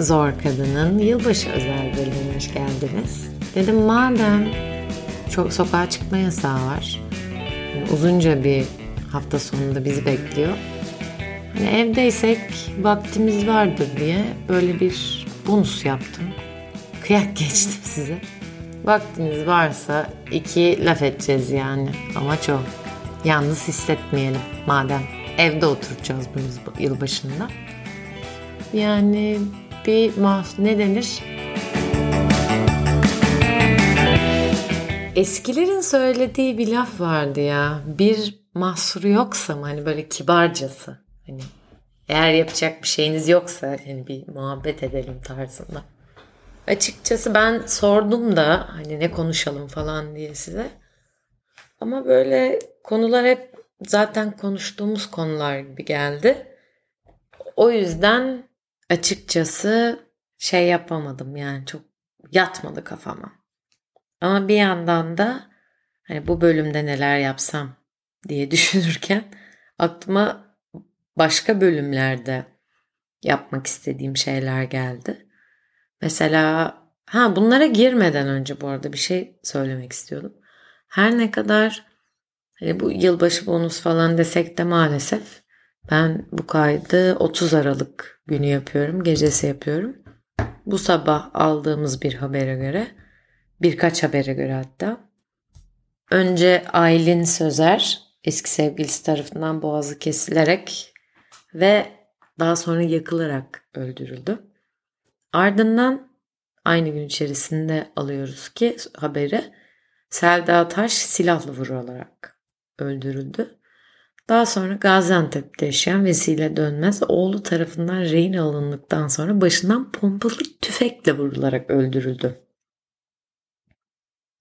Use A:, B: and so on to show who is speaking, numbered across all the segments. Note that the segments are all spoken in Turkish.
A: Zor Kadın'ın yılbaşı özel bölümüne hoş geldiniz. Dedim madem çok sokağa çıkma yasağı var. Yani uzunca bir hafta sonunda bizi bekliyor. Hani evdeysek vaktimiz vardır diye böyle bir bonus yaptım. Kıyak geçtim size. Vaktiniz varsa iki laf edeceğiz yani. Amaç o. Yalnız hissetmeyelim madem. Evde oturacağız biz yılbaşında. Yani bir mas ne denir? Eskilerin söylediği bir laf vardı ya. Bir mahsuru yoksa mı hani böyle kibarcası. Hani eğer yapacak bir şeyiniz yoksa hani bir muhabbet edelim tarzında. Açıkçası ben sordum da hani ne konuşalım falan diye size. Ama böyle konular hep zaten konuştuğumuz konular gibi geldi. O yüzden açıkçası şey yapamadım yani çok yatmadı kafama. Ama bir yandan da hani bu bölümde neler yapsam diye düşünürken aklıma başka bölümlerde yapmak istediğim şeyler geldi. Mesela ha bunlara girmeden önce bu arada bir şey söylemek istiyordum. Her ne kadar hani bu yılbaşı bonus falan desek de maalesef ben bu kaydı 30 Aralık günü yapıyorum, gecesi yapıyorum. Bu sabah aldığımız bir habere göre, birkaç habere göre hatta. Önce Aylin Sözer, eski sevgilisi tarafından boğazı kesilerek ve daha sonra yakılarak öldürüldü. Ardından aynı gün içerisinde alıyoruz ki haberi Selda Taş silahlı vurularak öldürüldü. Daha sonra Gaziantep'te yaşayan Vesile Dönmez oğlu tarafından rehin alındıktan sonra başından pompalı tüfekle vurularak öldürüldü.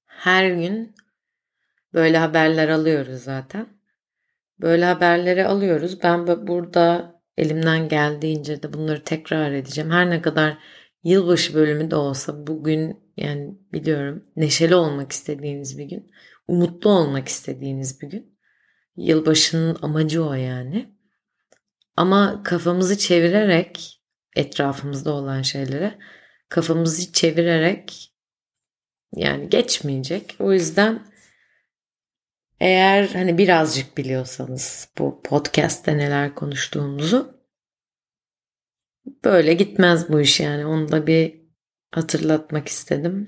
A: Her gün böyle haberler alıyoruz zaten. Böyle haberleri alıyoruz. Ben burada elimden geldiğince de bunları tekrar edeceğim. Her ne kadar yılbaşı bölümü de olsa bugün yani biliyorum neşeli olmak istediğiniz bir gün, umutlu olmak istediğiniz bir gün. Yılbaşının amacı o yani. Ama kafamızı çevirerek etrafımızda olan şeylere kafamızı çevirerek yani geçmeyecek. O yüzden eğer hani birazcık biliyorsanız bu podcast'te neler konuştuğumuzu böyle gitmez bu iş yani. Onu da bir hatırlatmak istedim.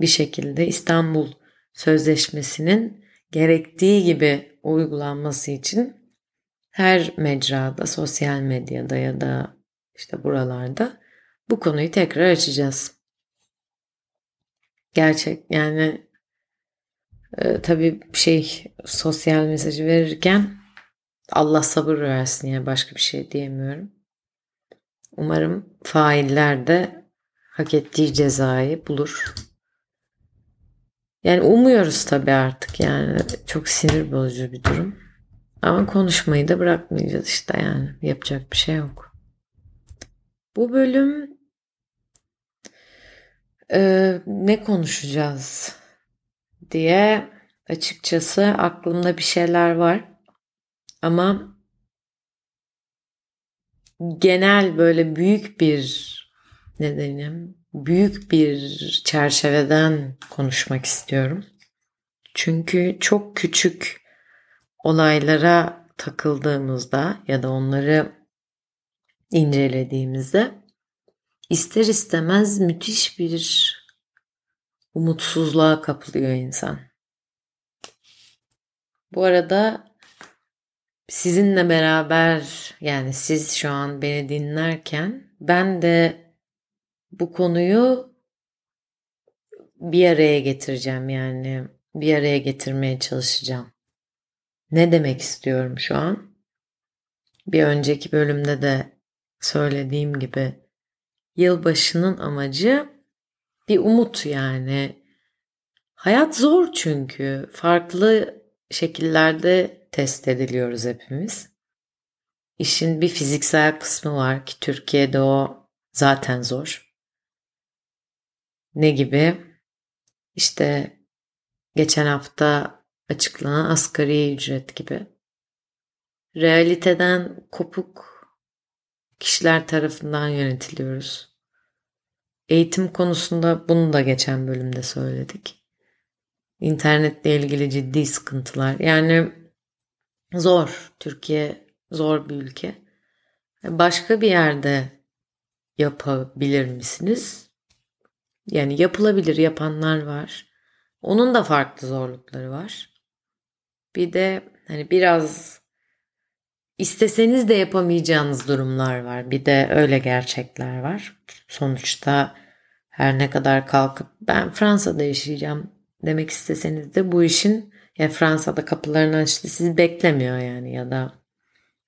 A: Bir şekilde İstanbul Sözleşmesi'nin gerektiği gibi uygulanması için her mecrada, sosyal medyada ya da işte buralarda bu konuyu tekrar açacağız. Gerçek yani e, tabii şey sosyal mesajı verirken Allah sabır versin yani başka bir şey diyemiyorum. Umarım failler de hak ettiği cezayı bulur. Yani umuyoruz tabii artık yani çok sinir bozucu bir durum. Ama konuşmayı da bırakmayacağız işte yani yapacak bir şey yok. Bu bölüm e, ne konuşacağız diye açıkçası aklımda bir şeyler var. Ama genel böyle büyük bir ne diyeyim büyük bir çerçeveden konuşmak istiyorum. Çünkü çok küçük olaylara takıldığımızda ya da onları incelediğimizde ister istemez müthiş bir umutsuzluğa kapılıyor insan. Bu arada sizinle beraber yani siz şu an beni dinlerken ben de bu konuyu bir araya getireceğim yani bir araya getirmeye çalışacağım. Ne demek istiyorum şu an? Bir önceki bölümde de söylediğim gibi yılbaşının amacı bir umut yani. Hayat zor çünkü farklı şekillerde test ediliyoruz hepimiz. İşin bir fiziksel kısmı var ki Türkiye'de o zaten zor. Ne gibi? İşte geçen hafta açıklanan asgari ücret gibi. Realiteden kopuk kişiler tarafından yönetiliyoruz. eğitim konusunda bunu da geçen bölümde söyledik. İnternetle ilgili ciddi sıkıntılar. Yani zor. Türkiye zor bir ülke. Başka bir yerde yapabilir misiniz? Yani yapılabilir yapanlar var. Onun da farklı zorlukları var. Bir de hani biraz isteseniz de yapamayacağınız durumlar var. Bir de öyle gerçekler var. Sonuçta her ne kadar kalkıp ben Fransa'da yaşayacağım demek isteseniz de bu işin ya Fransa'da kapılarını açtı sizi beklemiyor yani ya da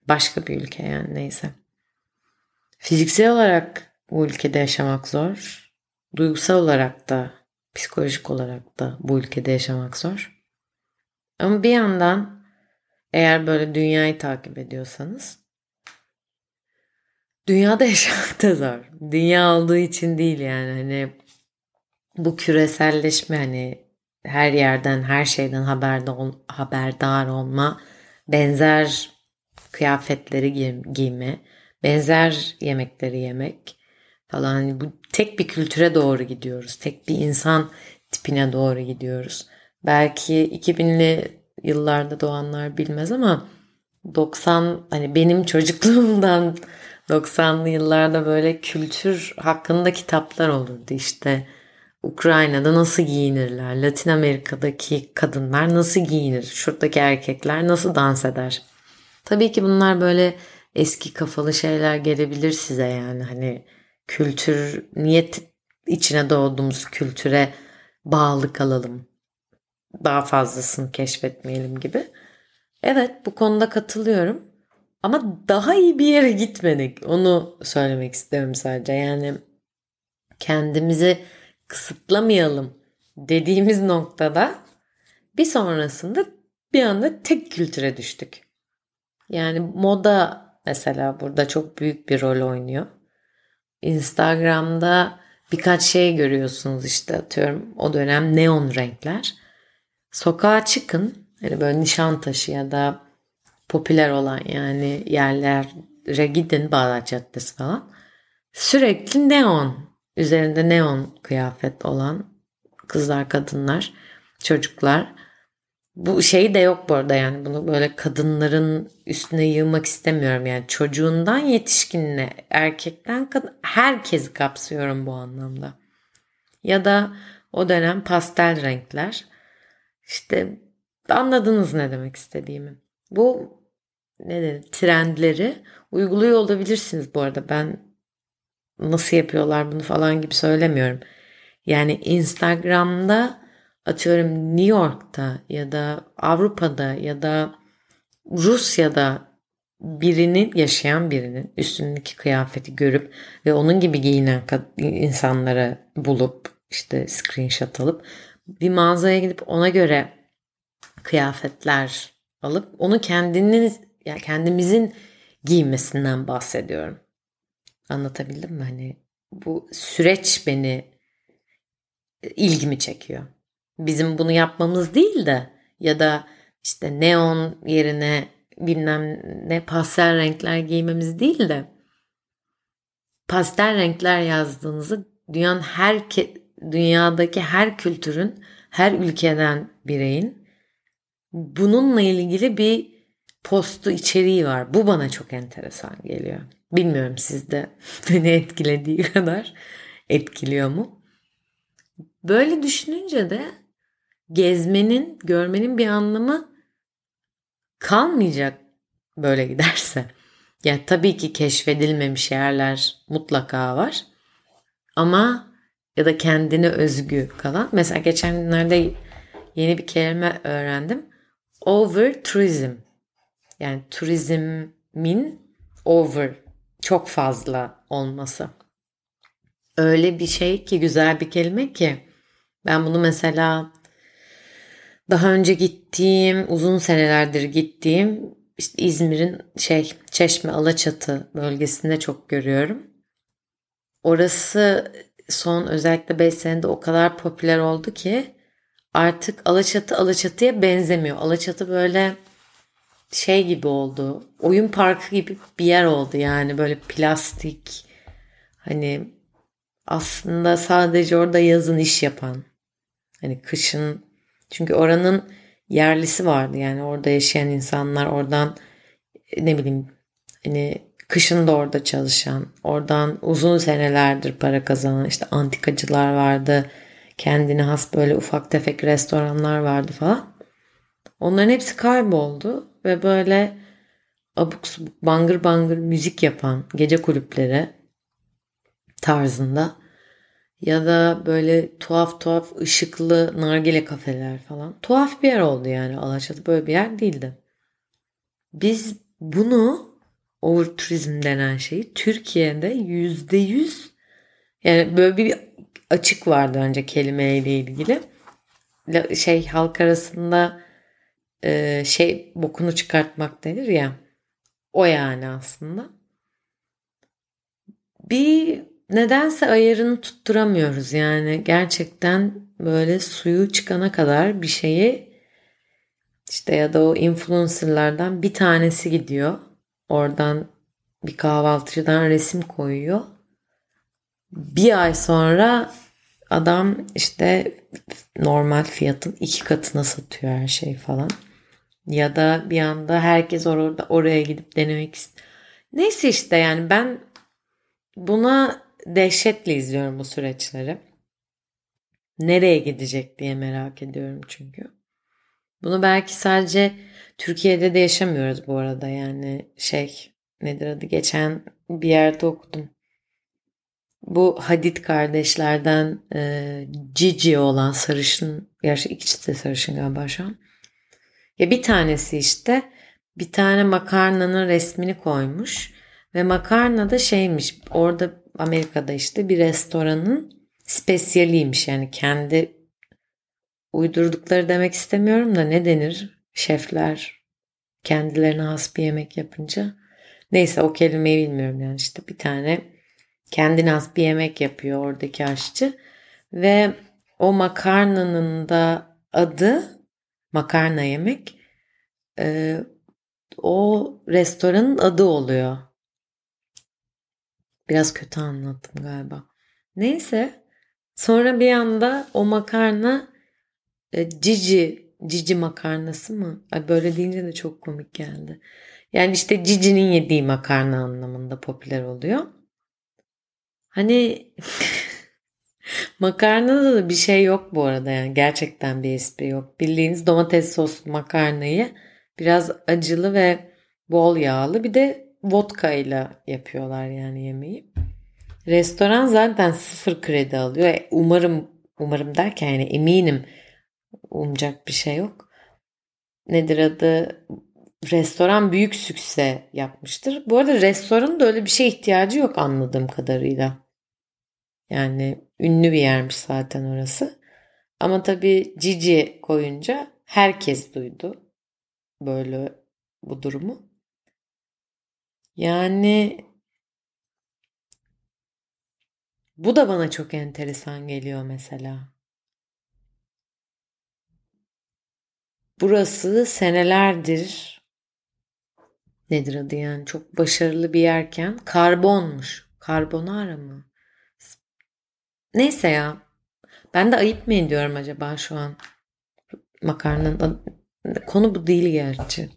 A: başka bir ülke yani neyse. Fiziksel olarak bu ülkede yaşamak zor. Duygusal olarak da psikolojik olarak da bu ülkede yaşamak zor. Ama bir yandan eğer böyle dünyayı takip ediyorsanız dünyada yaşamak da zor. Dünya olduğu için değil yani hani bu küreselleşme hani her yerden her şeyden haberdar, haberdar olma, benzer kıyafetleri giy giyme, benzer yemekleri yemek falan hani bu tek bir kültüre doğru gidiyoruz. Tek bir insan tipine doğru gidiyoruz. Belki 2000'li yıllarda doğanlar bilmez ama 90 hani benim çocukluğumdan 90'lı yıllarda böyle kültür hakkında kitaplar olurdu işte. Ukrayna'da nasıl giyinirler? Latin Amerika'daki kadınlar nasıl giyinir? Şuradaki erkekler nasıl dans eder? Tabii ki bunlar böyle eski kafalı şeyler gelebilir size yani hani kültür niyet içine doğduğumuz kültüre bağlı kalalım. Daha fazlasını keşfetmeyelim gibi. Evet bu konuda katılıyorum. Ama daha iyi bir yere gitmedik. Onu söylemek istiyorum sadece. Yani kendimizi kısıtlamayalım dediğimiz noktada bir sonrasında bir anda tek kültüre düştük. Yani moda mesela burada çok büyük bir rol oynuyor. Instagram'da birkaç şey görüyorsunuz işte atıyorum o dönem neon renkler. Sokağa çıkın hani böyle Nişantaşı ya da popüler olan yani yerlere gidin Bağdat Caddesi falan. Sürekli neon üzerinde neon kıyafet olan kızlar kadınlar çocuklar bu şey de yok bu arada yani bunu böyle kadınların üstüne yığmak istemiyorum yani çocuğundan yetişkinine erkekten kadın herkesi kapsıyorum bu anlamda. Ya da o dönem pastel renkler işte anladınız ne demek istediğimi. Bu ne dedi trendleri uyguluyor olabilirsiniz bu arada ben nasıl yapıyorlar bunu falan gibi söylemiyorum. Yani Instagram'da atıyorum New York'ta ya da Avrupa'da ya da Rusya'da birinin yaşayan birinin üstündeki kıyafeti görüp ve onun gibi giyinen insanları bulup işte screenshot alıp bir mağazaya gidip ona göre kıyafetler alıp onu kendiniz yani kendimizin giymesinden bahsediyorum. Anlatabildim mi? Hani bu süreç beni ilgimi çekiyor bizim bunu yapmamız değil de ya da işte neon yerine bilmem ne pastel renkler giymemiz değil de pastel renkler yazdığınızı dünyanın her dünyadaki her kültürün her ülkeden bireyin bununla ilgili bir postu içeriği var. Bu bana çok enteresan geliyor. Bilmiyorum sizde beni etkilediği kadar etkiliyor mu? Böyle düşününce de gezmenin, görmenin bir anlamı kalmayacak böyle giderse. Yani tabii ki keşfedilmemiş yerler mutlaka var. Ama ya da kendine özgü kalan. Mesela geçen günlerde yeni bir kelime öğrendim. Over tourism. Yani turizmin over çok fazla olması. Öyle bir şey ki güzel bir kelime ki ben bunu mesela daha önce gittiğim, uzun senelerdir gittiğim işte İzmir'in şey Çeşme Alaçatı bölgesinde çok görüyorum. Orası son özellikle 5 senede o kadar popüler oldu ki artık Alaçatı Alaçatı'ya benzemiyor. Alaçatı böyle şey gibi oldu. Oyun parkı gibi bir yer oldu yani böyle plastik hani aslında sadece orada yazın iş yapan hani kışın çünkü oranın yerlisi vardı. Yani orada yaşayan insanlar oradan ne bileyim hani kışın da orada çalışan oradan uzun senelerdir para kazanan işte antikacılar vardı. Kendine has böyle ufak tefek restoranlar vardı falan. Onların hepsi kayboldu ve böyle abuk subuk bangır bangır müzik yapan gece kulüpleri tarzında ya da böyle tuhaf tuhaf ışıklı nargile kafeler falan. Tuhaf bir yer oldu yani Alaçatı böyle bir yer değildi. Biz bunu over turizm denen şeyi Türkiye'de yüzde yüz yani böyle bir açık vardı önce kelimeyle ilgili. Şey halk arasında e, şey bokunu çıkartmak denir ya. O yani aslında. Bir nedense ayarını tutturamıyoruz yani gerçekten böyle suyu çıkana kadar bir şeyi işte ya da o influencerlardan bir tanesi gidiyor. Oradan bir kahvaltıcıdan resim koyuyor. Bir ay sonra adam işte normal fiyatın iki katına satıyor her şey falan. Ya da bir anda herkes orada oraya gidip denemek istiyor. Neyse işte yani ben buna dehşetle izliyorum bu süreçleri. Nereye gidecek diye merak ediyorum çünkü. Bunu belki sadece Türkiye'de de yaşamıyoruz bu arada. Yani şey nedir adı geçen bir yerde okudum. Bu Hadid kardeşlerden e, Cici olan sarışın, gerçi ikisi de sarışın galiba şu an. Ya bir tanesi işte bir tane makarnanın resmini koymuş ve makarna da şeymiş orada Amerika'da işte bir restoranın spesiyaliymiş. Yani kendi uydurdukları demek istemiyorum da ne denir? Şefler kendilerine has bir yemek yapınca. Neyse o kelimeyi bilmiyorum yani işte bir tane kendine has bir yemek yapıyor oradaki aşçı. Ve o makarnanın da adı makarna yemek e, o restoranın adı oluyor. Biraz kötü anlattım galiba. Neyse sonra bir anda o makarna e, cici cici makarnası mı? Ay böyle deyince de çok komik geldi. Yani işte Cici'nin yediği makarna anlamında popüler oluyor. Hani makarnada da bir şey yok bu arada yani gerçekten bir espri yok. Bildiğiniz domates soslu makarnayı biraz acılı ve bol yağlı bir de vodka ile yapıyorlar yani yemeği. Restoran zaten sıfır kredi alıyor. E, umarım umarım derken yani eminim umacak bir şey yok. Nedir adı? Restoran büyük sükse yapmıştır. Bu arada restoranın da öyle bir şey ihtiyacı yok anladığım kadarıyla. Yani ünlü bir yermiş zaten orası. Ama tabii Cici koyunca herkes duydu böyle bu durumu. Yani bu da bana çok enteresan geliyor mesela. Burası senelerdir nedir adı yani çok başarılı bir yerken karbonmuş. Karbonara mı? Neyse ya. Ben de ayıp mı ediyorum acaba şu an? Makarnanın konu bu değil gerçi.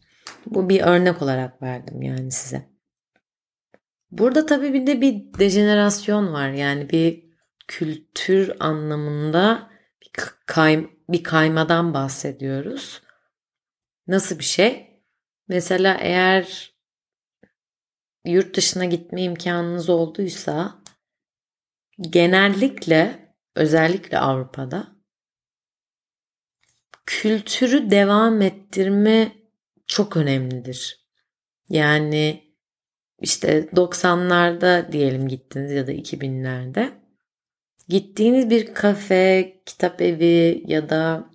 A: Bu bir örnek olarak verdim yani size. Burada tabii bir de bir dejenerasyon var. Yani bir kültür anlamında bir, kay, bir kaymadan bahsediyoruz. Nasıl bir şey? Mesela eğer yurt dışına gitme imkanınız olduysa genellikle özellikle Avrupa'da kültürü devam ettirme çok önemlidir. Yani işte 90'larda diyelim gittiniz ya da 2000'lerde gittiğiniz bir kafe, kitap evi ya da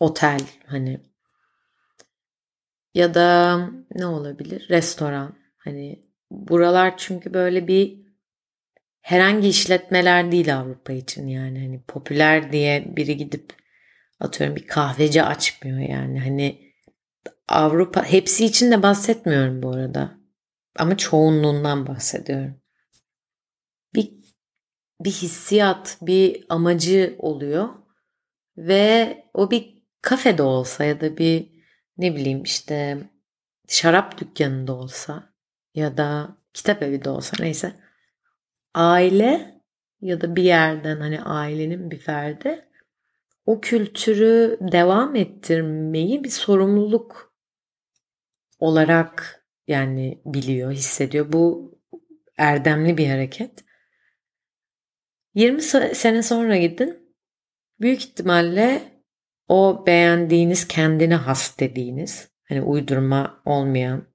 A: otel hani ya da ne olabilir? Restoran. Hani buralar çünkü böyle bir herhangi işletmeler değil Avrupa için yani hani popüler diye biri gidip atıyorum bir kahveci açmıyor yani hani Avrupa hepsi için de bahsetmiyorum bu arada. Ama çoğunluğundan bahsediyorum. Bir bir hissiyat, bir amacı oluyor. Ve o bir kafede olsa ya da bir ne bileyim işte şarap dükkanında olsa ya da kitap evi de olsa neyse aile ya da bir yerden hani ailenin bir ferdi o kültürü devam ettirmeyi bir sorumluluk olarak yani biliyor, hissediyor. Bu erdemli bir hareket. 20 sene sonra gidin. Büyük ihtimalle o beğendiğiniz, kendine has dediğiniz, hani uydurma olmayan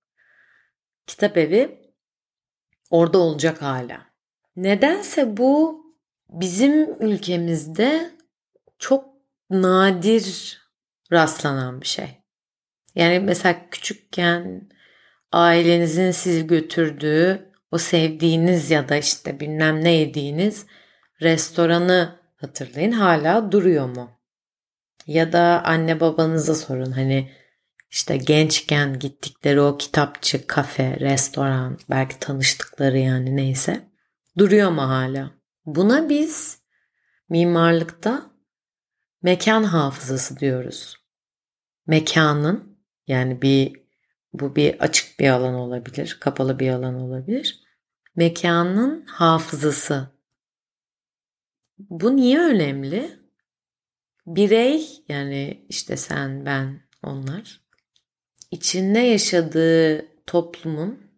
A: kitap evi orada olacak hala. Nedense bu bizim ülkemizde çok nadir rastlanan bir şey. Yani mesela küçükken ailenizin sizi götürdüğü o sevdiğiniz ya da işte bilmem ne yediğiniz restoranı hatırlayın hala duruyor mu? Ya da anne babanıza sorun hani işte gençken gittikleri o kitapçı, kafe, restoran, belki tanıştıkları yani neyse duruyor mu hala? Buna biz mimarlıkta mekan hafızası diyoruz. Mekanın yani bir bu bir açık bir alan olabilir, kapalı bir alan olabilir. Mekanın hafızası. Bu niye önemli? Birey yani işte sen, ben, onlar içinde yaşadığı toplumun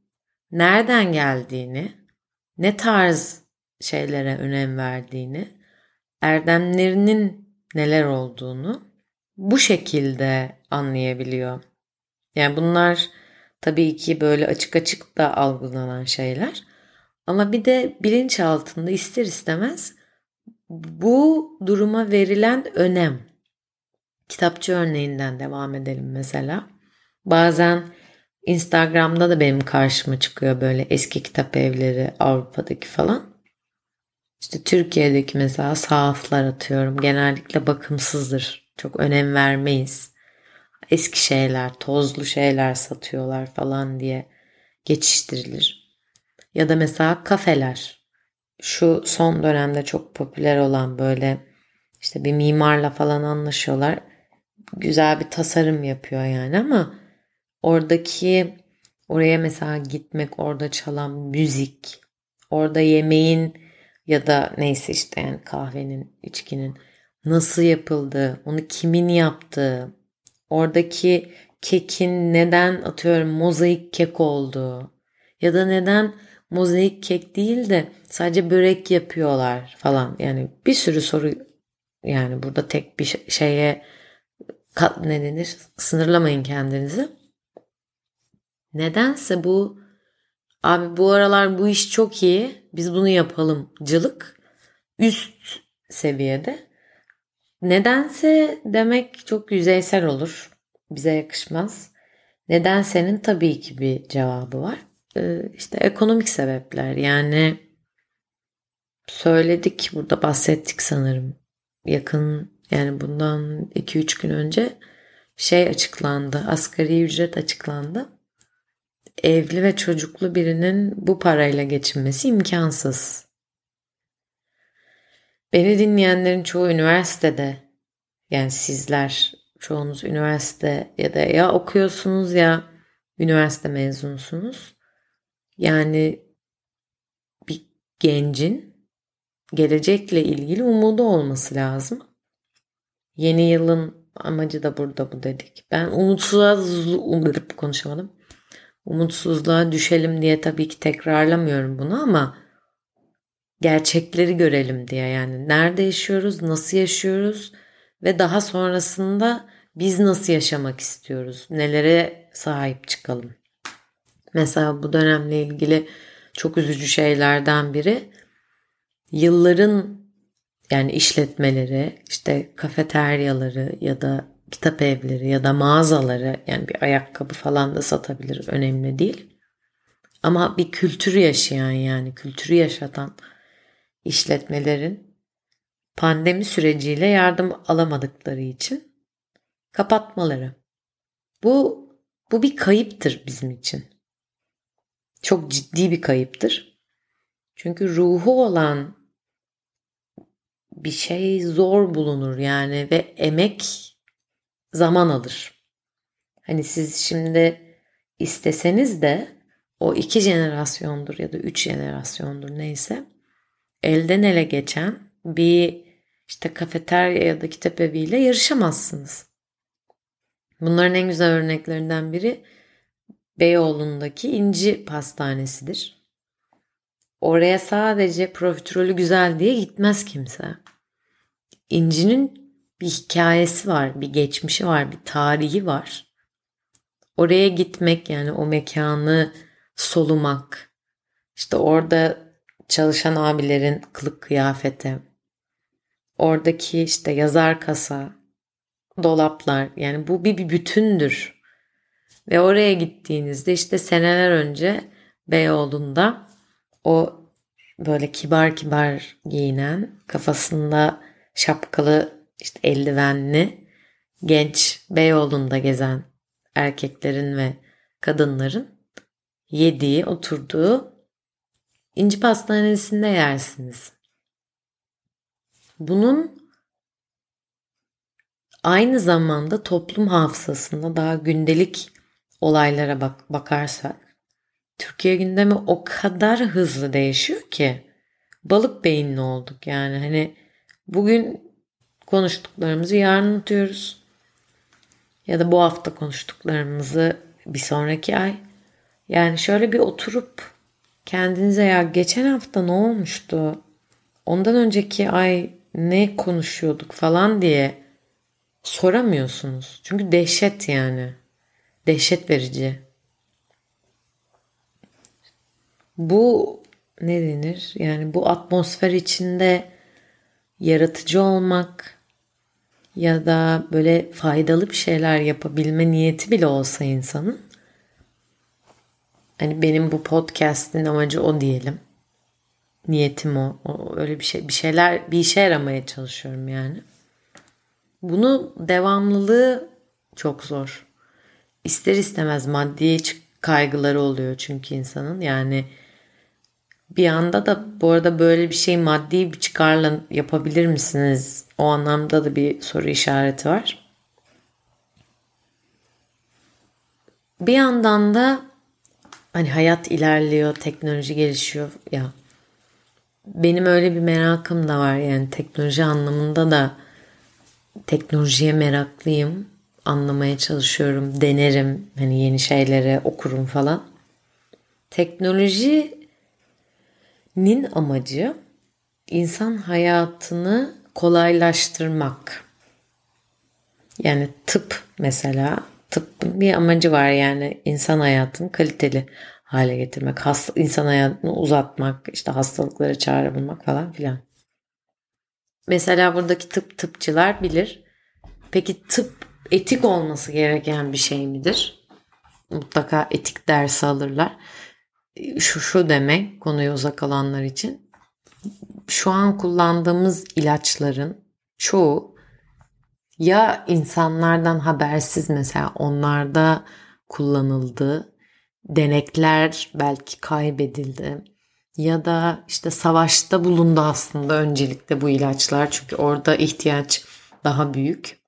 A: nereden geldiğini, ne tarz şeylere önem verdiğini, erdemlerinin neler olduğunu bu şekilde anlayabiliyor. Yani bunlar tabii ki böyle açık açık da algılanan şeyler. Ama bir de bilinç altında ister istemez bu duruma verilen önem. Kitapçı örneğinden devam edelim mesela. Bazen Instagram'da da benim karşıma çıkıyor böyle eski kitap evleri Avrupa'daki falan. İşte Türkiye'deki mesela sahaflar atıyorum. Genellikle bakımsızdır. Çok önem vermeyiz. Eski şeyler, tozlu şeyler satıyorlar falan diye geçiştirilir. Ya da mesela kafeler. Şu son dönemde çok popüler olan böyle işte bir mimarla falan anlaşıyorlar. Güzel bir tasarım yapıyor yani ama oradaki oraya mesela gitmek, orada çalan müzik, orada yemeğin ya da neyse işte yani kahvenin, içkinin nasıl yapıldığı, onu kimin yaptığı, oradaki kekin neden atıyorum mozaik kek olduğu ya da neden mozaik kek değil de sadece börek yapıyorlar falan. Yani bir sürü soru yani burada tek bir şeye ne denir sınırlamayın kendinizi. Nedense bu Abi bu aralar bu iş çok iyi. Biz bunu yapalım. Cılık üst seviyede. Nedense demek çok yüzeysel olur. Bize yakışmaz. Nedense'nin tabii ki bir cevabı var. Ee, işte ekonomik sebepler. Yani söyledik burada bahsettik sanırım. Yakın yani bundan 2-3 gün önce şey açıklandı. Asgari ücret açıklandı evli ve çocuklu birinin bu parayla geçinmesi imkansız. Beni dinleyenlerin çoğu üniversitede yani sizler çoğunuz üniversite ya da ya okuyorsunuz ya üniversite mezunusunuz. Yani bir gencin gelecekle ilgili umudu olması lazım. Yeni yılın amacı da burada bu dedik. Ben umutsuz umup konuşamadım umutsuzluğa düşelim diye tabii ki tekrarlamıyorum bunu ama gerçekleri görelim diye yani nerede yaşıyoruz, nasıl yaşıyoruz ve daha sonrasında biz nasıl yaşamak istiyoruz, nelere sahip çıkalım. Mesela bu dönemle ilgili çok üzücü şeylerden biri yılların yani işletmeleri, işte kafeteryaları ya da kitap evleri ya da mağazaları yani bir ayakkabı falan da satabilir önemli değil. Ama bir kültürü yaşayan yani kültürü yaşatan işletmelerin pandemi süreciyle yardım alamadıkları için kapatmaları. Bu bu bir kayıptır bizim için. Çok ciddi bir kayıptır. Çünkü ruhu olan bir şey zor bulunur yani ve emek zaman alır. Hani siz şimdi isteseniz de o iki jenerasyondur ya da üç jenerasyondur neyse elden ele geçen bir işte kafeterya ya da kitap eviyle yarışamazsınız. Bunların en güzel örneklerinden biri Beyoğlu'ndaki İnci Pastanesi'dir. Oraya sadece profiterolü güzel diye gitmez kimse. İnci'nin bir hikayesi var, bir geçmişi var, bir tarihi var. Oraya gitmek yani o mekanı solumak, işte orada çalışan abilerin kılık kıyafeti, oradaki işte yazar kasa, dolaplar yani bu bir, bir bütündür. Ve oraya gittiğinizde işte seneler önce Beyoğlu'nda o böyle kibar kibar giyinen, kafasında şapkalı, işte eldivenli, genç Beyoğlu'nda gezen erkeklerin ve kadınların yediği, oturduğu inci pastanesinde yersiniz. Bunun aynı zamanda toplum hafızasında daha gündelik olaylara bak bakarsak Türkiye gündemi o kadar hızlı değişiyor ki balık beyinli olduk yani hani bugün konuştuklarımızı yarın unutuyoruz. Ya da bu hafta konuştuklarımızı bir sonraki ay. Yani şöyle bir oturup kendinize ya geçen hafta ne olmuştu? Ondan önceki ay ne konuşuyorduk falan diye soramıyorsunuz. Çünkü dehşet yani. Dehşet verici. Bu ne denir? Yani bu atmosfer içinde yaratıcı olmak ya da böyle faydalı bir şeyler yapabilme niyeti bile olsa insanın hani benim bu podcast'in amacı o diyelim. Niyetim o. o. Öyle bir şey. Bir şeyler bir işe yaramaya çalışıyorum yani. Bunu devamlılığı çok zor. İster istemez maddi kaygıları oluyor çünkü insanın. Yani bir anda da bu arada böyle bir şey maddi bir çıkarla yapabilir misiniz? O anlamda da bir soru işareti var. Bir yandan da hani hayat ilerliyor, teknoloji gelişiyor ya. Benim öyle bir merakım da var yani teknoloji anlamında da teknolojiye meraklıyım. Anlamaya çalışıyorum, denerim. Hani yeni şeylere okurum falan. Teknoloji nin amacı insan hayatını kolaylaştırmak. Yani tıp mesela tıbbın bir amacı var yani insan hayatını kaliteli hale getirmek, hasta, insan hayatını uzatmak, işte hastalıklara çare bulmak falan filan. Mesela buradaki tıp tıpçılar bilir. Peki tıp etik olması gereken bir şey midir? Mutlaka etik dersi alırlar şu şu demek konuya uzak olanlar için. Şu an kullandığımız ilaçların çoğu ya insanlardan habersiz mesela onlarda kullanıldı, denekler belki kaybedildi ya da işte savaşta bulundu aslında öncelikle bu ilaçlar çünkü orada ihtiyaç daha büyük.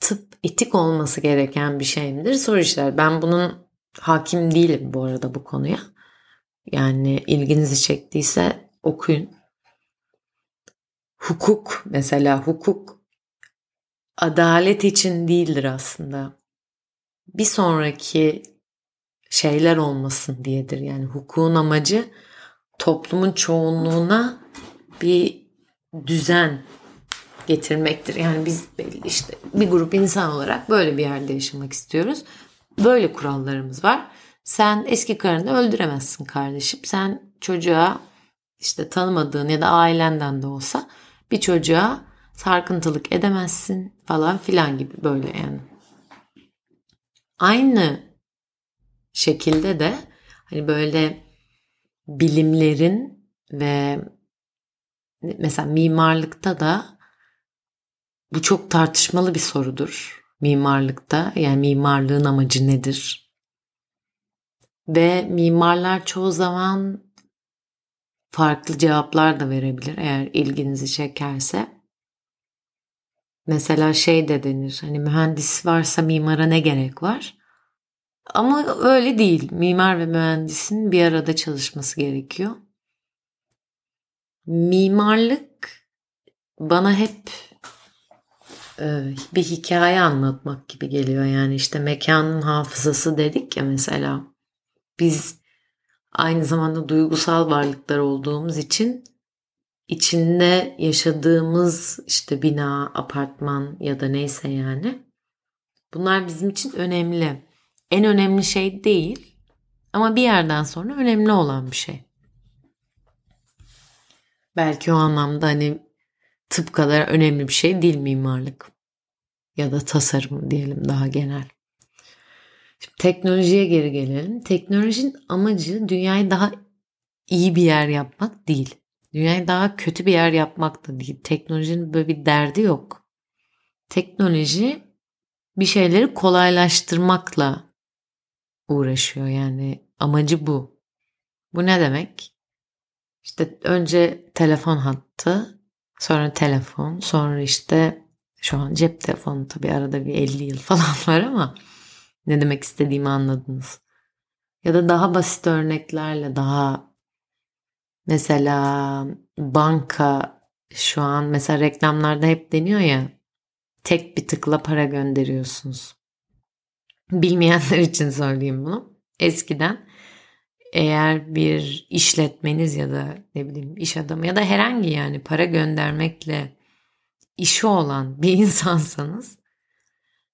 A: Tıp etik olması gereken bir şey midir? Soru işler. Ben bunun hakim değilim bu arada bu konuya. Yani ilginizi çektiyse okuyun. Hukuk mesela hukuk adalet için değildir aslında. Bir sonraki şeyler olmasın diyedir. Yani hukukun amacı toplumun çoğunluğuna bir düzen getirmektir. Yani biz belli işte bir grup insan olarak böyle bir yerde yaşamak istiyoruz. Böyle kurallarımız var. Sen eski karını öldüremezsin kardeşim. Sen çocuğa işte tanımadığın ya da ailenden de olsa bir çocuğa sarkıntılık edemezsin falan filan gibi böyle yani. Aynı şekilde de hani böyle bilimlerin ve mesela mimarlıkta da bu çok tartışmalı bir sorudur mimarlıkta. Yani mimarlığın amacı nedir? Ve mimarlar çoğu zaman farklı cevaplar da verebilir eğer ilginizi çekerse. Mesela şey de denir hani mühendis varsa mimara ne gerek var? Ama öyle değil. Mimar ve mühendisin bir arada çalışması gerekiyor. Mimarlık bana hep e, bir hikaye anlatmak gibi geliyor. Yani işte mekanın hafızası dedik ya mesela. Biz aynı zamanda duygusal varlıklar olduğumuz için içinde yaşadığımız işte bina, apartman ya da neyse yani bunlar bizim için önemli. En önemli şey değil ama bir yerden sonra önemli olan bir şey. Belki o anlamda hani tıp kadar önemli bir şey değil mimarlık ya da tasarım diyelim daha genel. Şimdi teknolojiye geri gelelim. Teknolojinin amacı dünyayı daha iyi bir yer yapmak değil. Dünyayı daha kötü bir yer yapmak da değil. Teknolojinin böyle bir derdi yok. Teknoloji bir şeyleri kolaylaştırmakla uğraşıyor. Yani amacı bu. Bu ne demek? İşte önce telefon hattı, sonra telefon, sonra işte şu an cep telefonu tabii arada bir 50 yıl falan var ama ne demek istediğimi anladınız. Ya da daha basit örneklerle daha Mesela banka şu an mesela reklamlarda hep deniyor ya tek bir tıkla para gönderiyorsunuz. Bilmeyenler için söyleyeyim bunu. Eskiden eğer bir işletmeniz ya da ne bileyim iş adamı ya da herhangi yani para göndermekle işi olan bir insansanız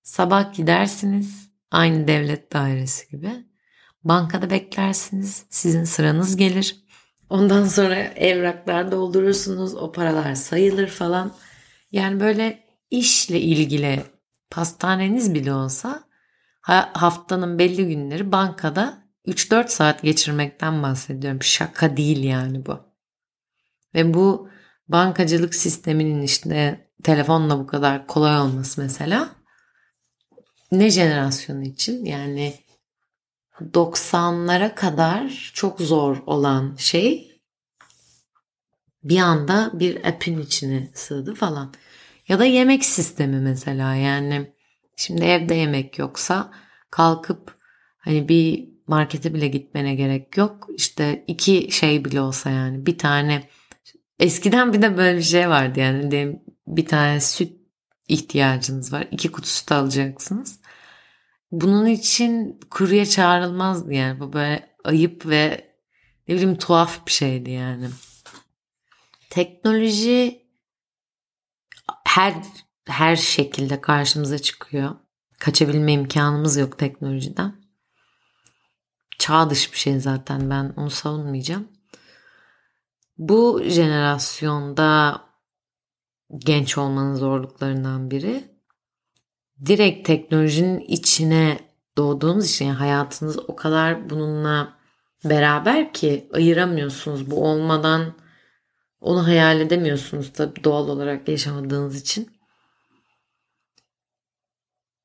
A: sabah gidersiniz aynı devlet dairesi gibi bankada beklersiniz sizin sıranız gelir Ondan sonra evraklar doldurursunuz. O paralar sayılır falan. Yani böyle işle ilgili pastaneniz bile olsa haftanın belli günleri bankada 3-4 saat geçirmekten bahsediyorum. Şaka değil yani bu. Ve bu bankacılık sisteminin işte telefonla bu kadar kolay olması mesela ne jenerasyonu için yani 90'lara kadar çok zor olan şey bir anda bir app'in içine sığdı falan. Ya da yemek sistemi mesela yani şimdi evde yemek yoksa kalkıp hani bir markete bile gitmene gerek yok. İşte iki şey bile olsa yani bir tane eskiden bir de böyle bir şey vardı yani bir tane süt ihtiyacınız var. iki kutu süt alacaksınız. Bunun için kurye çağrılmazdı yani. Bu böyle ayıp ve ne bileyim tuhaf bir şeydi yani. Teknoloji her her şekilde karşımıza çıkıyor. Kaçabilme imkanımız yok teknolojiden. Çağ dışı bir şey zaten ben onu savunmayacağım. Bu jenerasyonda genç olmanın zorluklarından biri direkt teknolojinin içine doğduğunuz için yani hayatınız o kadar bununla beraber ki ayıramıyorsunuz. Bu olmadan onu hayal edemiyorsunuz tabii doğal olarak yaşamadığınız için.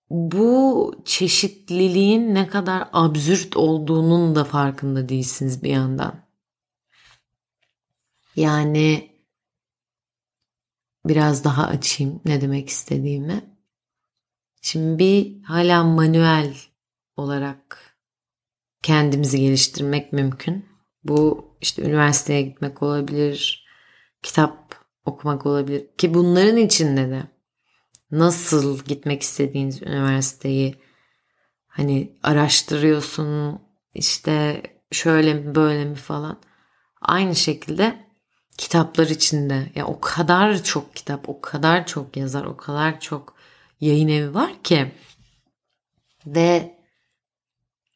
A: Bu çeşitliliğin ne kadar absürt olduğunun da farkında değilsiniz bir yandan. Yani biraz daha açayım ne demek istediğimi. Şimdi bir hala manuel olarak kendimizi geliştirmek mümkün. Bu işte üniversiteye gitmek olabilir, kitap okumak olabilir ki bunların içinde de nasıl gitmek istediğiniz üniversiteyi hani araştırıyorsun işte şöyle mi böyle mi falan. Aynı şekilde kitaplar içinde ya o kadar çok kitap, o kadar çok yazar, o kadar çok yayın evi var ki ve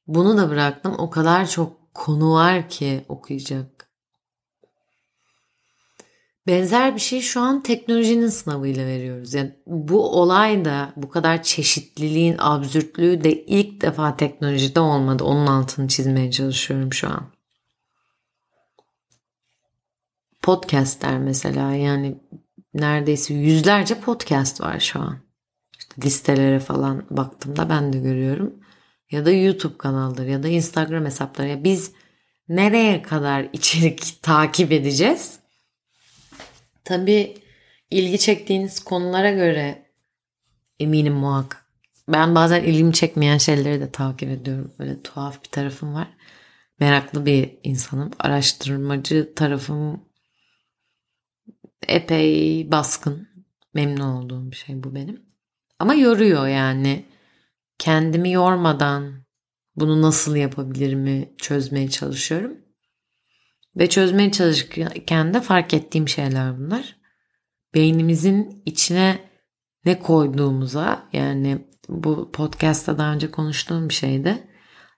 A: bunu da bıraktım. O kadar çok konu var ki okuyacak. Benzer bir şey şu an teknolojinin sınavıyla veriyoruz. Yani bu olay da bu kadar çeşitliliğin absürtlüğü de ilk defa teknolojide olmadı. Onun altını çizmeye çalışıyorum şu an. Podcastler mesela yani neredeyse yüzlerce podcast var şu an listelere falan baktığımda ben de görüyorum. Ya da YouTube kanalları ya da Instagram hesapları. Ya biz nereye kadar içerik takip edeceğiz? Tabii ilgi çektiğiniz konulara göre eminim muhakkak. Ben bazen ilgimi çekmeyen şeyleri de takip ediyorum. Böyle tuhaf bir tarafım var. Meraklı bir insanım. Araştırmacı tarafım epey baskın. Memnun olduğum bir şey bu benim. Ama yoruyor yani. Kendimi yormadan bunu nasıl yapabilirimi çözmeye çalışıyorum. Ve çözmeye çalışırken de fark ettiğim şeyler bunlar. Beynimizin içine ne koyduğumuza yani bu podcast'ta daha önce konuştuğum bir şeydi.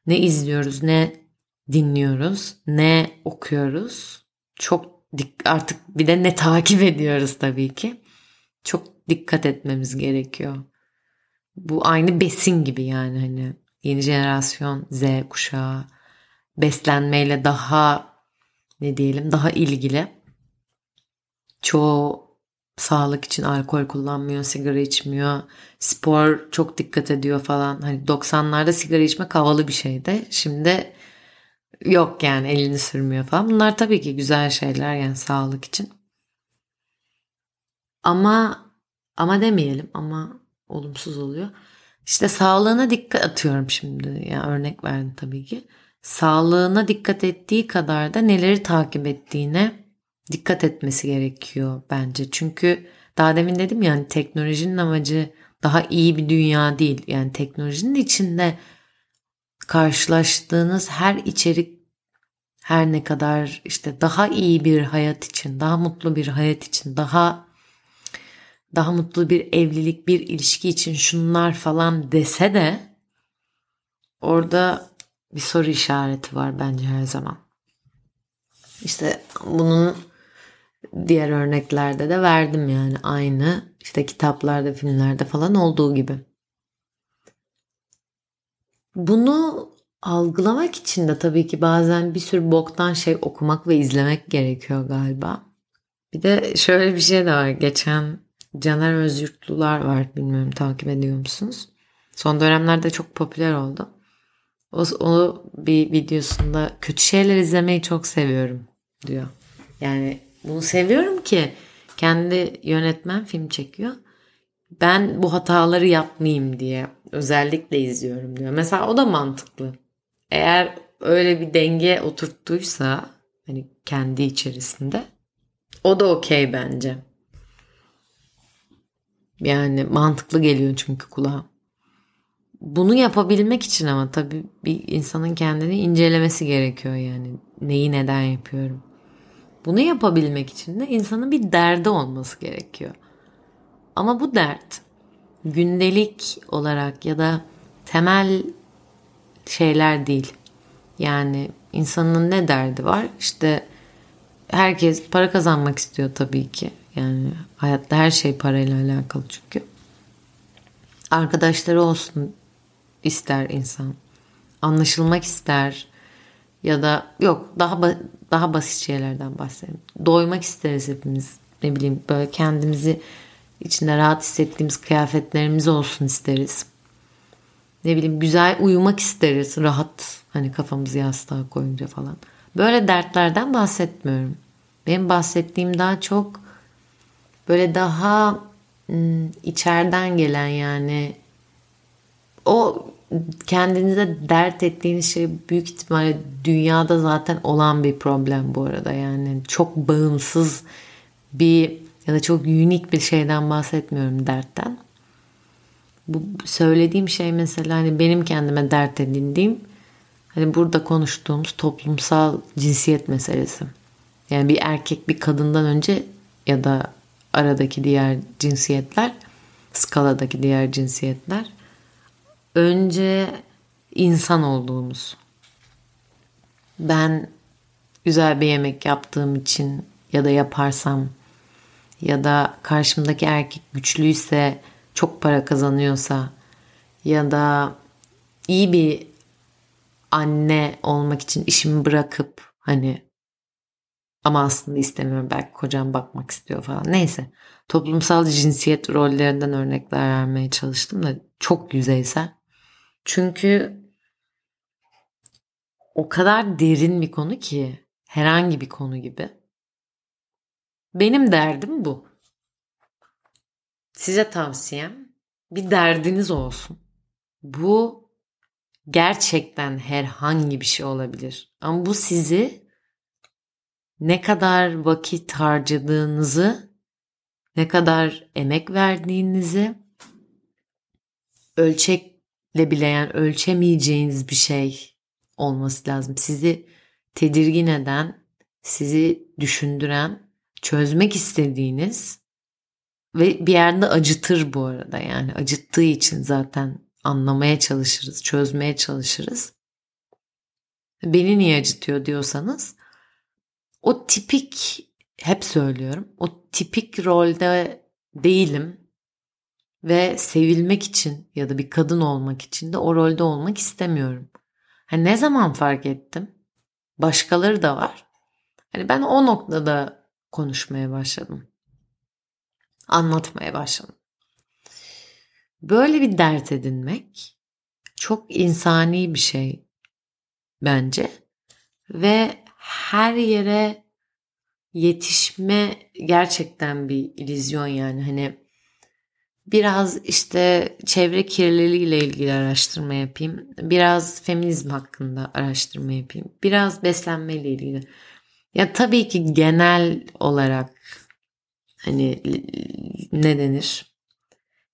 A: Ne izliyoruz, ne dinliyoruz, ne okuyoruz. Çok artık bir de ne takip ediyoruz tabii ki. Çok dikkat etmemiz gerekiyor. Bu aynı besin gibi yani hani yeni jenerasyon Z kuşağı beslenmeyle daha ne diyelim daha ilgili. Çoğu sağlık için alkol kullanmıyor, sigara içmiyor, spor çok dikkat ediyor falan. Hani 90'larda sigara içmek havalı bir şeydi. Şimdi yok yani elini sürmüyor falan. Bunlar tabii ki güzel şeyler yani sağlık için. Ama ama demeyelim ama olumsuz oluyor. İşte sağlığına dikkat atıyorum şimdi. Yani örnek verdim tabii ki. Sağlığına dikkat ettiği kadar da neleri takip ettiğine dikkat etmesi gerekiyor bence. Çünkü daha demin dedim yani teknolojinin amacı daha iyi bir dünya değil. Yani teknolojinin içinde karşılaştığınız her içerik her ne kadar işte daha iyi bir hayat için, daha mutlu bir hayat için, daha daha mutlu bir evlilik, bir ilişki için şunlar falan dese de orada bir soru işareti var bence her zaman. İşte bunun diğer örneklerde de verdim yani aynı işte kitaplarda, filmlerde falan olduğu gibi. Bunu algılamak için de tabii ki bazen bir sürü boktan şey okumak ve izlemek gerekiyor galiba. Bir de şöyle bir şey de var. Geçen Caner Özyurtlular var. Bilmiyorum takip ediyor musunuz? Son dönemlerde çok popüler oldu. O, o bir videosunda kötü şeyler izlemeyi çok seviyorum diyor. Yani bunu seviyorum ki kendi yönetmen film çekiyor. Ben bu hataları yapmayayım diye özellikle izliyorum diyor. Mesela o da mantıklı. Eğer öyle bir denge oturttuysa hani kendi içerisinde o da okey bence. Yani mantıklı geliyor çünkü kulağa. Bunu yapabilmek için ama tabii bir insanın kendini incelemesi gerekiyor yani. Neyi neden yapıyorum. Bunu yapabilmek için de insanın bir derdi olması gerekiyor. Ama bu dert gündelik olarak ya da temel şeyler değil. Yani insanın ne derdi var? İşte herkes para kazanmak istiyor tabii ki. Yani hayatta her şey parayla alakalı çünkü. Arkadaşları olsun ister insan. Anlaşılmak ister ya da yok daha daha basit şeylerden bahsedelim. Doymak isteriz hepimiz. Ne bileyim böyle kendimizi içinde rahat hissettiğimiz kıyafetlerimiz olsun isteriz. Ne bileyim güzel uyumak isteriz. Rahat hani kafamızı yastığa koyunca falan. Böyle dertlerden bahsetmiyorum. Benim bahsettiğim daha çok böyle daha içeriden gelen yani o kendinize dert ettiğiniz şey büyük ihtimalle dünyada zaten olan bir problem bu arada. Yani çok bağımsız bir ya da çok unik bir şeyden bahsetmiyorum dertten. Bu söylediğim şey mesela hani benim kendime dert edindiğim hani burada konuştuğumuz toplumsal cinsiyet meselesi. Yani bir erkek bir kadından önce ya da aradaki diğer cinsiyetler, skaladaki diğer cinsiyetler önce insan olduğumuz. Ben güzel bir yemek yaptığım için ya da yaparsam ya da karşımdaki erkek güçlüyse, çok para kazanıyorsa ya da iyi bir anne olmak için işimi bırakıp hani ama aslında istemiyorum belki kocam bakmak istiyor falan. Neyse toplumsal cinsiyet rollerinden örnekler vermeye çalıştım da çok yüzeysel. Çünkü o kadar derin bir konu ki herhangi bir konu gibi. Benim derdim bu. Size tavsiyem bir derdiniz olsun. Bu gerçekten herhangi bir şey olabilir. Ama bu sizi ne kadar vakit harcadığınızı, ne kadar emek verdiğinizi ölçekle bile yani ölçemeyeceğiniz bir şey olması lazım. Sizi tedirgin eden, sizi düşündüren, çözmek istediğiniz ve bir yerde acıtır bu arada yani acıttığı için zaten anlamaya çalışırız, çözmeye çalışırız. Beni niye acıtıyor diyorsanız o tipik hep söylüyorum. O tipik rolde değilim ve sevilmek için ya da bir kadın olmak için de o rolde olmak istemiyorum. Hani ne zaman fark ettim? Başkaları da var. Hani ben o noktada konuşmaya başladım. Anlatmaya başladım. Böyle bir dert edinmek çok insani bir şey bence ve her yere yetişme gerçekten bir illüzyon yani hani biraz işte çevre kirliliğiyle ilgili araştırma yapayım. Biraz feminizm hakkında araştırma yapayım. Biraz beslenme ile ilgili. Ya tabii ki genel olarak hani ne denir?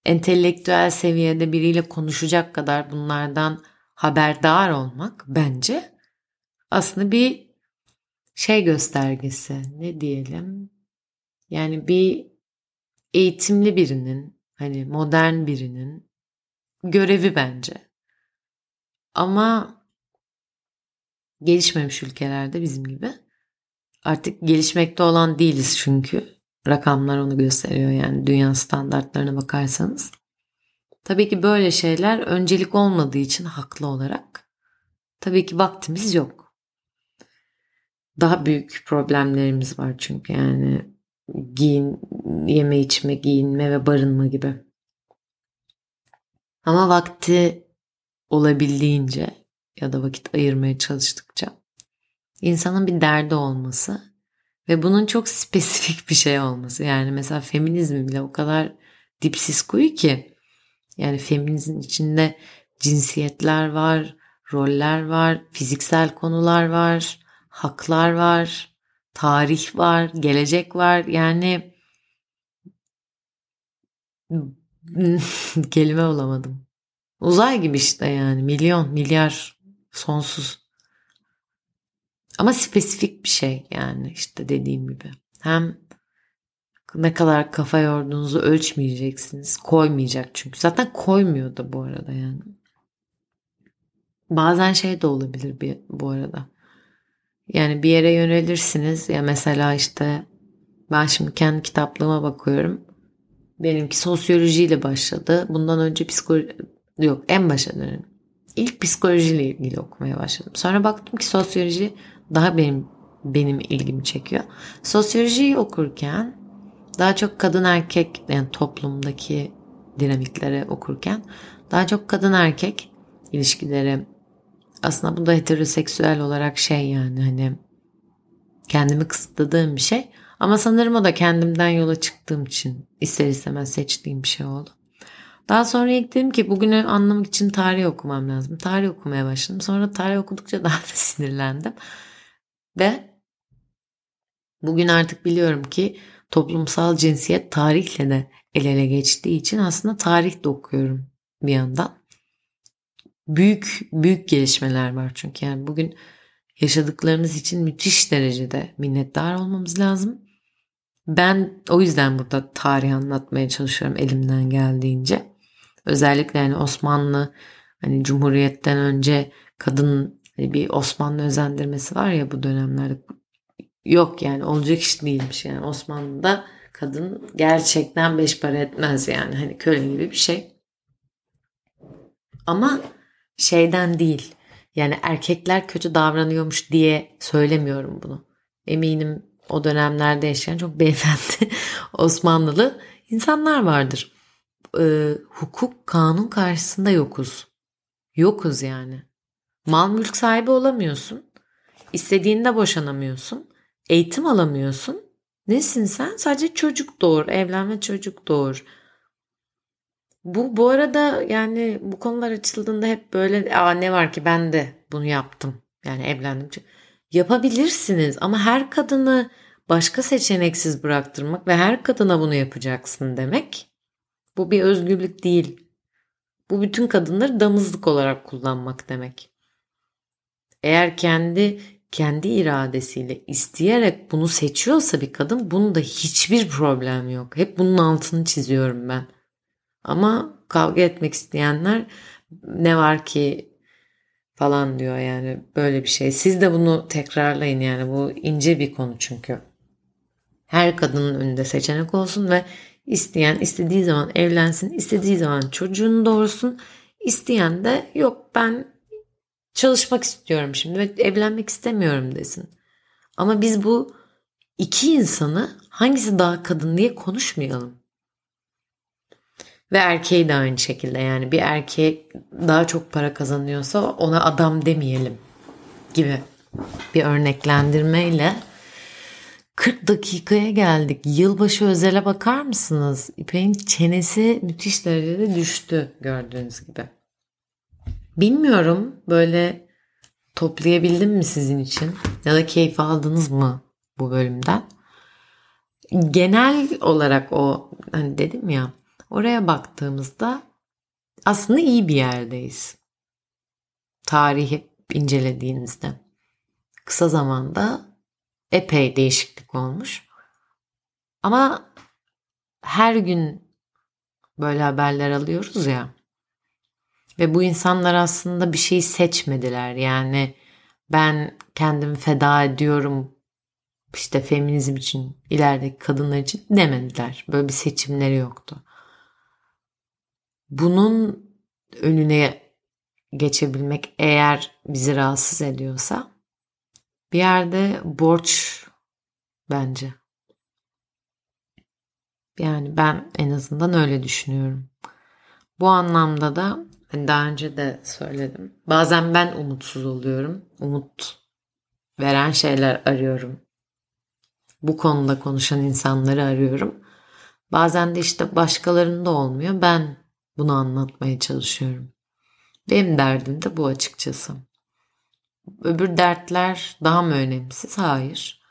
A: Entelektüel seviyede biriyle konuşacak kadar bunlardan haberdar olmak bence aslında bir şey göstergesi. Ne diyelim? Yani bir eğitimli birinin Hani modern birinin görevi bence. Ama gelişmemiş ülkelerde bizim gibi artık gelişmekte olan değiliz çünkü. Rakamlar onu gösteriyor yani dünya standartlarına bakarsanız. Tabii ki böyle şeyler öncelik olmadığı için haklı olarak tabii ki vaktimiz yok. Daha büyük problemlerimiz var çünkü yani giyin, yeme içme, giyinme ve barınma gibi. Ama vakti olabildiğince ya da vakit ayırmaya çalıştıkça insanın bir derdi olması ve bunun çok spesifik bir şey olması. Yani mesela feminizm bile o kadar dipsiz kuyu ki yani feminizm içinde cinsiyetler var, roller var, fiziksel konular var, haklar var, tarih var, gelecek var. Yani kelime olamadım. Uzay gibi işte yani milyon, milyar, sonsuz. Ama spesifik bir şey yani işte dediğim gibi. Hem ne kadar kafa yorduğunuzu ölçmeyeceksiniz. Koymayacak çünkü. Zaten koymuyor da bu arada yani. Bazen şey de olabilir bir, bu arada. Yani bir yere yönelirsiniz ya mesela işte ben şimdi kendi kitaplığıma bakıyorum. Benimki sosyolojiyle başladı. Bundan önce psikoloji yok en başa dönelim. İlk psikolojiyle ilgili okumaya başladım. Sonra baktım ki sosyoloji daha benim benim ilgimi çekiyor. Sosyolojiyi okurken daha çok kadın erkek yani toplumdaki dinamikleri okurken daha çok kadın erkek ilişkileri aslında bu da heteroseksüel olarak şey yani hani kendimi kısıtladığım bir şey. Ama sanırım o da kendimden yola çıktığım için ister istemez seçtiğim bir şey oldu. Daha sonra ilk dedim ki bugünü anlamak için tarih okumam lazım. Tarih okumaya başladım. Sonra tarih okudukça daha da sinirlendim. Ve bugün artık biliyorum ki toplumsal cinsiyet tarihle de el ele geçtiği için aslında tarih de okuyorum bir yandan büyük büyük gelişmeler var çünkü yani bugün yaşadıklarımız için müthiş derecede minnettar olmamız lazım. Ben o yüzden burada tarih anlatmaya çalışıyorum elimden geldiğince. Özellikle yani Osmanlı hani Cumhuriyet'ten önce kadın hani bir Osmanlı özendirmesi var ya bu dönemlerde. Yok yani olacak iş değilmiş yani Osmanlı'da kadın gerçekten beş para etmez yani hani köle gibi bir şey. Ama şeyden değil. Yani erkekler kötü davranıyormuş diye söylemiyorum bunu. Eminim o dönemlerde yaşayan çok beyefendi Osmanlılı insanlar vardır. Ee, hukuk, kanun karşısında yokuz. Yokuz yani. Mal mülk sahibi olamıyorsun. İstediğinde boşanamıyorsun. Eğitim alamıyorsun. Nesin sen? Sadece çocuk doğur. Evlenme çocuk doğur. Bu bu arada yani bu konular açıldığında hep böyle Aa, ne var ki ben de bunu yaptım. Yani evlendim. Yapabilirsiniz ama her kadını başka seçeneksiz bıraktırmak ve her kadına bunu yapacaksın demek bu bir özgürlük değil. Bu bütün kadınları damızlık olarak kullanmak demek. Eğer kendi kendi iradesiyle isteyerek bunu seçiyorsa bir kadın bunda hiçbir problem yok. Hep bunun altını çiziyorum ben. Ama kavga etmek isteyenler ne var ki falan diyor yani böyle bir şey. Siz de bunu tekrarlayın yani bu ince bir konu çünkü. Her kadının önünde seçenek olsun ve isteyen istediği zaman evlensin, istediği zaman çocuğunu doğursun. İsteyen de yok ben çalışmak istiyorum şimdi ve evlenmek istemiyorum desin. Ama biz bu iki insanı hangisi daha kadın diye konuşmayalım. Ve erkeği de aynı şekilde yani bir erkek daha çok para kazanıyorsa ona adam demeyelim gibi bir örneklendirmeyle 40 dakikaya geldik. Yılbaşı özele bakar mısınız? İpek'in çenesi müthiş derecede düştü gördüğünüz gibi. Bilmiyorum böyle toplayabildim mi sizin için? Ya da keyif aldınız mı bu bölümden? Genel olarak o hani dedim ya oraya baktığımızda aslında iyi bir yerdeyiz. Tarihi incelediğinizde. Kısa zamanda epey değişiklik olmuş. Ama her gün böyle haberler alıyoruz ya. Ve bu insanlar aslında bir şey seçmediler. Yani ben kendimi feda ediyorum işte feminizm için, ilerideki kadınlar için demediler. Böyle bir seçimleri yoktu. Bunun önüne geçebilmek eğer bizi rahatsız ediyorsa bir yerde borç bence. Yani ben en azından öyle düşünüyorum. Bu anlamda da hani daha önce de söyledim. Bazen ben umutsuz oluyorum. Umut veren şeyler arıyorum. Bu konuda konuşan insanları arıyorum. Bazen de işte başkalarında olmuyor. Ben bunu anlatmaya çalışıyorum. Benim derdim de bu açıkçası. Öbür dertler daha mı önemsiz? Hayır.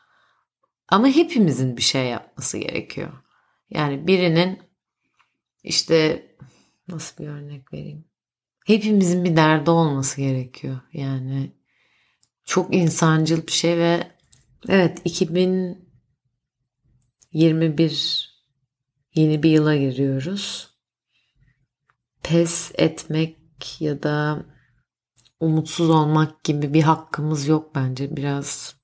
A: Ama hepimizin bir şey yapması gerekiyor. Yani birinin işte nasıl bir örnek vereyim? Hepimizin bir derdi olması gerekiyor. Yani çok insancıl bir şey ve evet 2021 yeni bir yıla giriyoruz. Pes etmek ya da umutsuz olmak gibi bir hakkımız yok bence. Biraz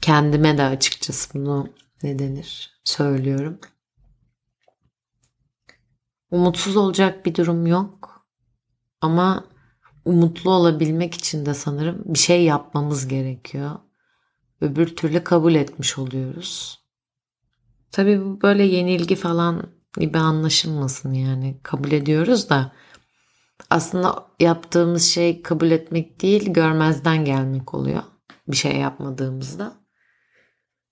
A: kendime de açıkçası bunu ne denir söylüyorum. Umutsuz olacak bir durum yok. Ama umutlu olabilmek için de sanırım bir şey yapmamız gerekiyor. Öbür türlü kabul etmiş oluyoruz. Tabii bu böyle yenilgi falan gibi anlaşılmasın yani kabul ediyoruz da aslında yaptığımız şey kabul etmek değil görmezden gelmek oluyor bir şey yapmadığımızda.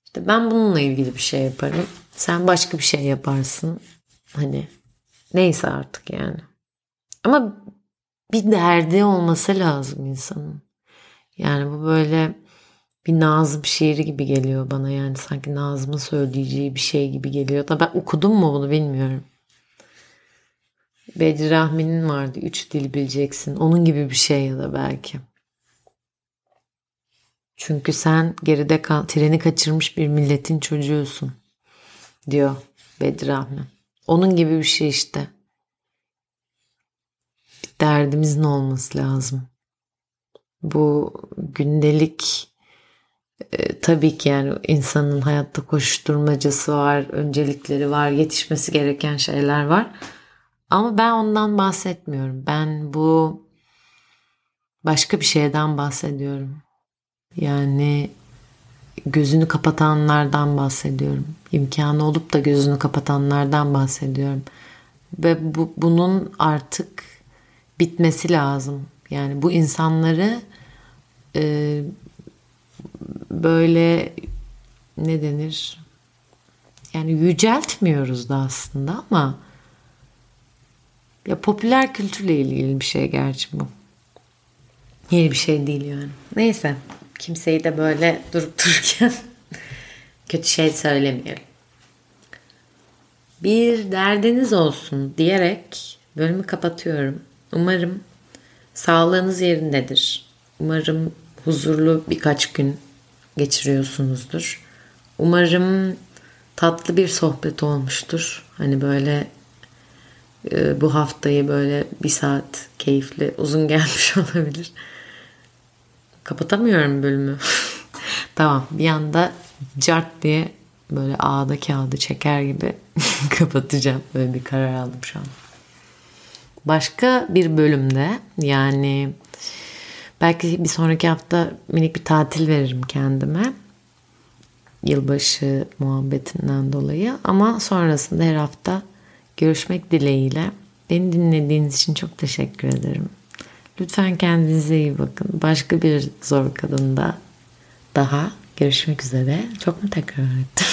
A: İşte ben bununla ilgili bir şey yaparım. Sen başka bir şey yaparsın. Hani neyse artık yani. Ama bir derdi olması lazım insanın. Yani bu böyle bir Nazım şiiri gibi geliyor bana yani sanki Nazım'ın söyleyeceği bir şey gibi geliyor da ben okudum mu bunu bilmiyorum. Bedri Rahmi'nin vardı. Üç dil bileceksin. Onun gibi bir şey ya da belki. Çünkü sen geride kal, treni kaçırmış bir milletin çocuğusun diyor Bedri Rahmi. Onun gibi bir şey işte. Derdimizin olması lazım. Bu gündelik e, tabii ki yani insanın hayatta koşturmacası var, öncelikleri var, yetişmesi gereken şeyler var. Ama ben ondan bahsetmiyorum. Ben bu başka bir şeyden bahsediyorum. Yani gözünü kapatanlardan bahsediyorum. İmkanı olup da gözünü kapatanlardan bahsediyorum. Ve bu, bunun artık bitmesi lazım. Yani bu insanları e, böyle ne denir? Yani yüceltmiyoruz da aslında ama ya popüler kültürle ilgili bir şey gerçi bu. Yeni bir şey değil yani. Neyse. Kimseyi de böyle durup dururken kötü şey söylemeyelim. Bir derdiniz olsun diyerek bölümü kapatıyorum. Umarım sağlığınız yerindedir. Umarım huzurlu birkaç gün geçiriyorsunuzdur. Umarım tatlı bir sohbet olmuştur. Hani böyle e, bu haftayı böyle bir saat keyifli uzun gelmiş olabilir. Kapatamıyorum bölümü. tamam bir anda cart diye böyle ağda kağıdı çeker gibi kapatacağım. Böyle bir karar aldım şu an. Başka bir bölümde yani belki bir sonraki hafta minik bir tatil veririm kendime. Yılbaşı muhabbetinden dolayı ama sonrasında her hafta görüşmek dileğiyle. Beni dinlediğiniz için çok teşekkür ederim. Lütfen kendinize iyi bakın. Başka bir zor kadında daha görüşmek üzere. Çok mu tekrar ettim?